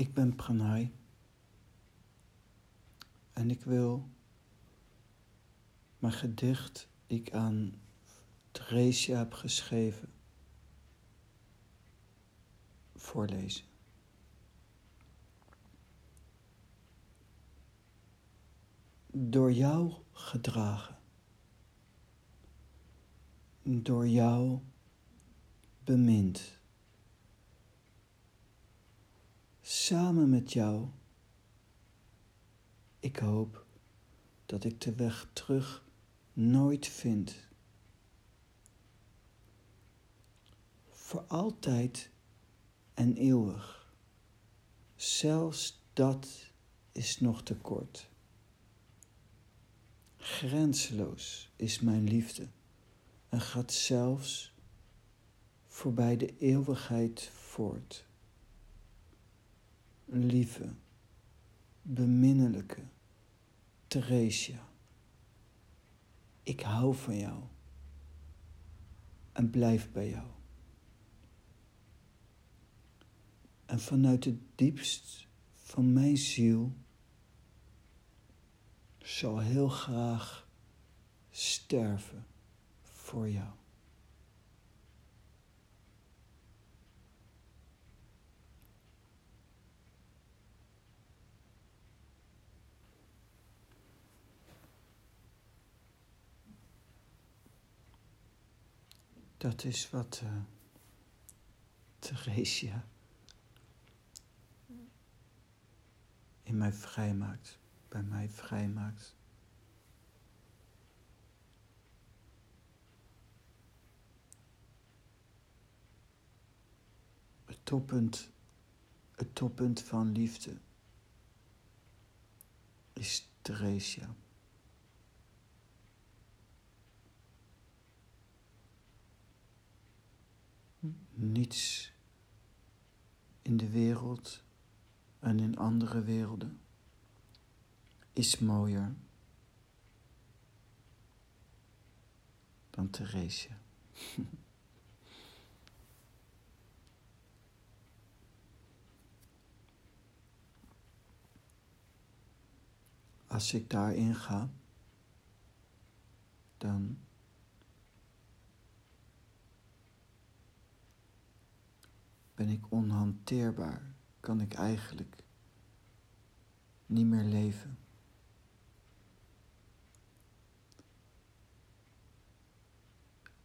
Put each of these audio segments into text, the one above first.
Ik ben Pranay. En ik wil mijn gedicht die ik aan Theresia heb geschreven voorlezen. Door jou gedragen, door jou bemind samen met jou. Ik hoop dat ik de weg terug nooit vind. Voor altijd en eeuwig. Zelfs dat is nog te kort. Grenzeloos is mijn liefde en gaat zelfs voorbij de eeuwigheid voort lieve, beminnelijke Theresia. Ik hou van jou en blijf bij jou. En vanuit het diepst van mijn ziel zal heel graag sterven voor jou. Dat is wat uh, Theresia in mij vrijmaakt, bij mij vrijmaakt. Het toppunt, het toppunt van liefde is Theresia. Niets in de wereld en in andere werelden is mooier dan Theresia. Als ik daarin ga, dan ben ik onhanteerbaar, kan ik eigenlijk niet meer leven.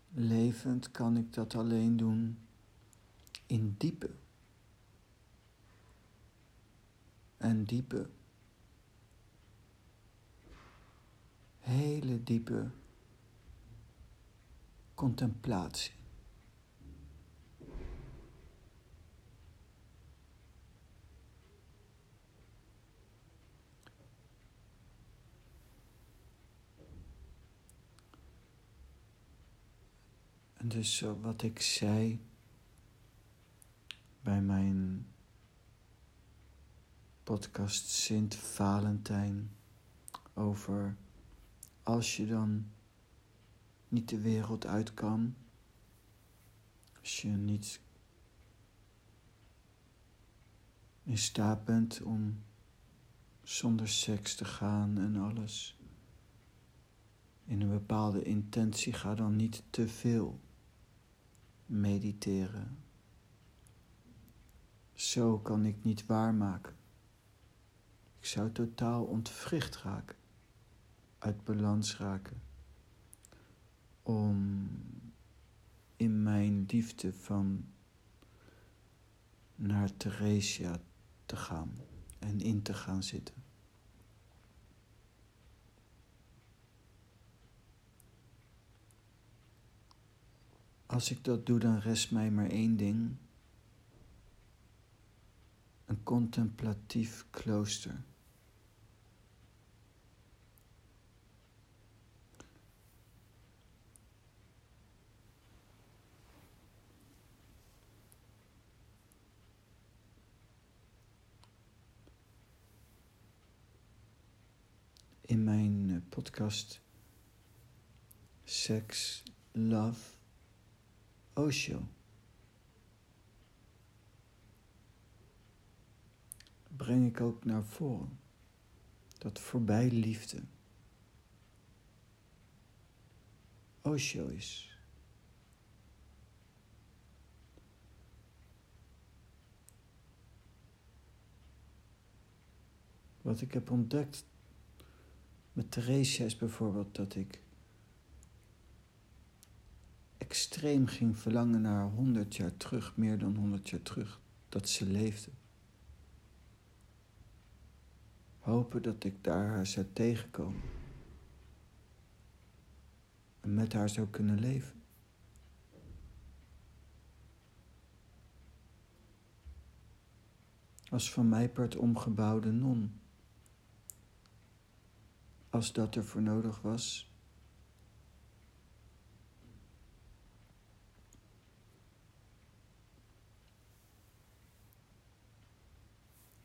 Levend kan ik dat alleen doen in diepe. En diepe, hele diepe contemplatie. Dus wat ik zei bij mijn podcast Sint Valentijn over als je dan niet de wereld uit kan, als je niet in staat bent om zonder seks te gaan en alles. In een bepaalde intentie ga dan niet te veel mediteren. Zo kan ik niet waarmaken. Ik zou totaal ontwricht raken, uit balans raken, om in mijn liefde van naar Theresia te gaan en in te gaan zitten. Als ik dat doe, dan rest mij maar één ding. Een contemplatief klooster. In mijn eh, podcast Sex, Love Osho. breng ik ook naar voren. Dat voorbij liefde. Osho is. Wat ik heb ontdekt met Theresia is bijvoorbeeld dat ik extreem ging verlangen naar 100 jaar terug, meer dan 100 jaar terug, dat ze leefde. Hopen dat ik daar haar zou tegenkomen. En met haar zou kunnen leven. Als van mij part omgebouwde non. Als dat ervoor nodig was.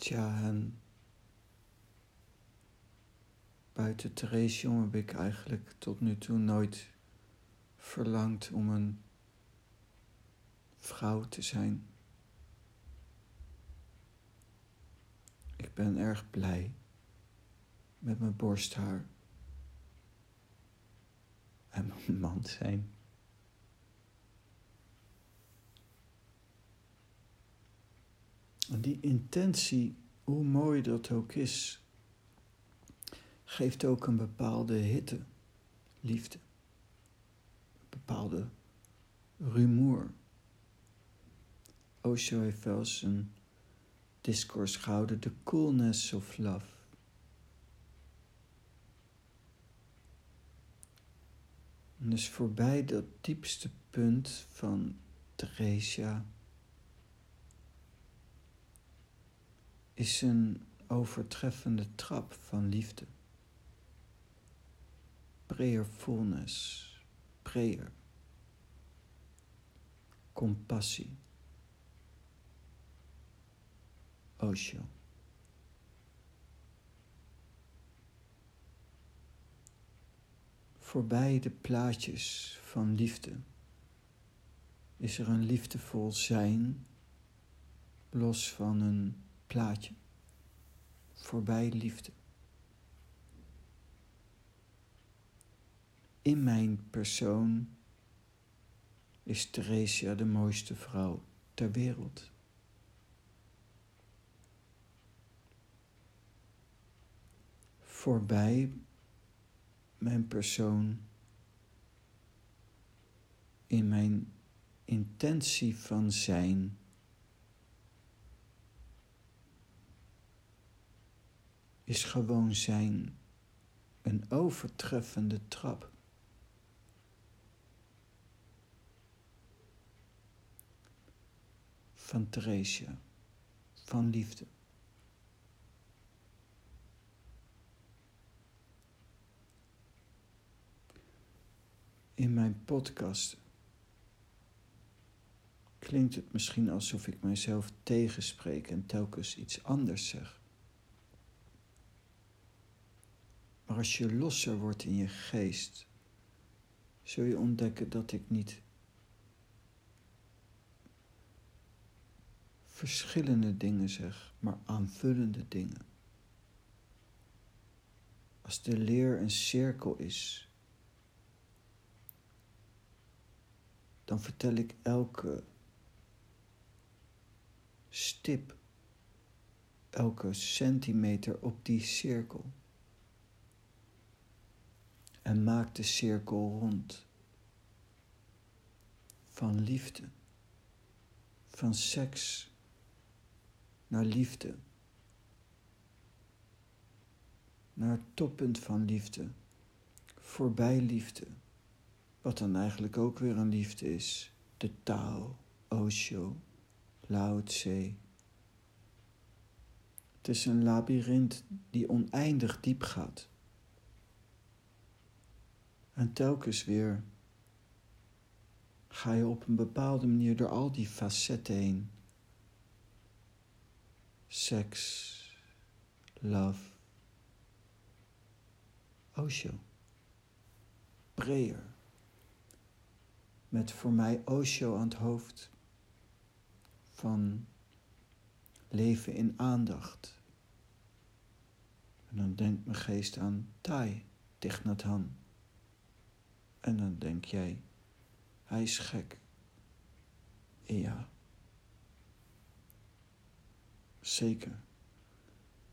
Tja, en buiten Therese heb ik eigenlijk tot nu toe nooit verlangd om een vrouw te zijn. Ik ben erg blij met mijn borsthaar en mijn man zijn. Die intentie, hoe mooi dat ook is, geeft ook een bepaalde hitte, liefde, een bepaalde rumoer. Osho heeft wel eens een discours gehouden, The Coolness of Love. En dus voorbij dat diepste punt van Theresia is een overtreffende trap van liefde. Prayerfulness, prayer, compassie, Osho. Voorbij de plaatjes van liefde is er een liefdevol zijn, los van een plaatje. Voorbij liefde. In mijn persoon is Theresia de mooiste vrouw ter wereld. Voorbij mijn persoon, in mijn intentie van zijn, is gewoon zijn een overtreffende trap. Van Theresia, van liefde. in mijn podcast klinkt het misschien alsof ik mijzelf tegenspreek en telkens iets anders zeg. Maar als je losser wordt in je geest, zul je ontdekken dat ik niet verschillende dingen zeg, maar aanvullende dingen. Als de leer een cirkel is, dan vertel ik elke stip, elke centimeter op die cirkel. En maak de cirkel rond. Van liefde, van seks naar liefde, naar het toppunt van liefde, voorbij liefde wat dan eigenlijk ook weer een liefde is. De Tao, Osho, Lao Tse. Het is een labyrint die oneindig diep gaat. En telkens weer ga je op een bepaalde manier door al die facetten heen. Seks, love, Osho, prayer met voor mij Osho aan het hoofd van leven in aandacht, En dan denkt mijn geest aan Thai, Thich. En dan denk jij, hij is gek. Ja. Zeker.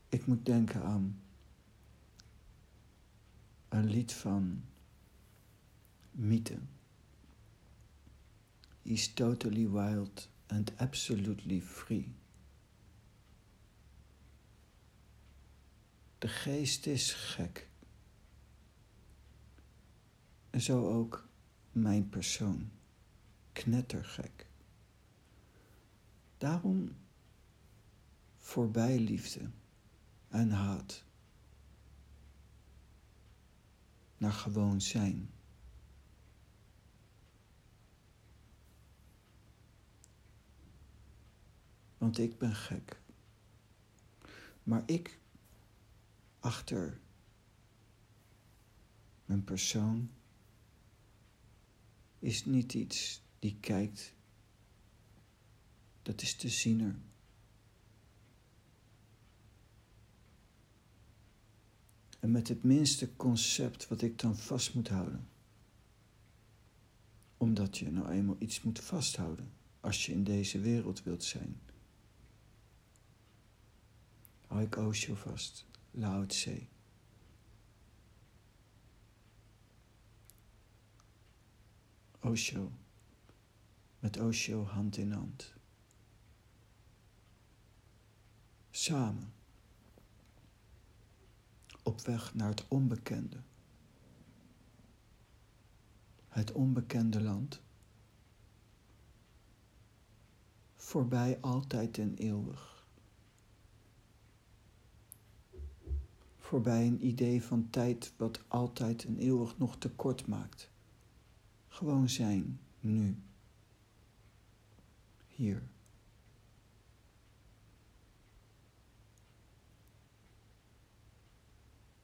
Ik moet denken aan een lied van Mythe. He's totally wild and absolutely free. De geest is gek. Zo ook mijn persoon. Knettergek. Daarom voorbij liefde en haat. Naar gewoon zijn. Want ik ben gek. Maar ik, achter mijn persoon, is niet iets die kijkt. Dat is de ziener. En met het minste concept wat ik dan vast moet houden. Omdat je nou eenmaal iets moet vasthouden als je in deze wereld wilt zijn. Hou ik Osho vast, Lao Tse. Osho, met Osho hand in hand. Samen op weg naar het onbekende. Het onbekende land. Voorbij altijd en eeuwig. Voorbij een idee van tijd wat altijd en eeuwig nog tekort maakt. Gewoon zijn, nu. Hier.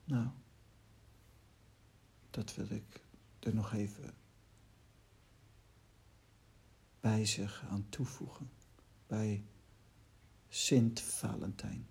Nou, dat wil ik er nog even bij zeggen, aan toevoegen. Bij Sint Valentijn.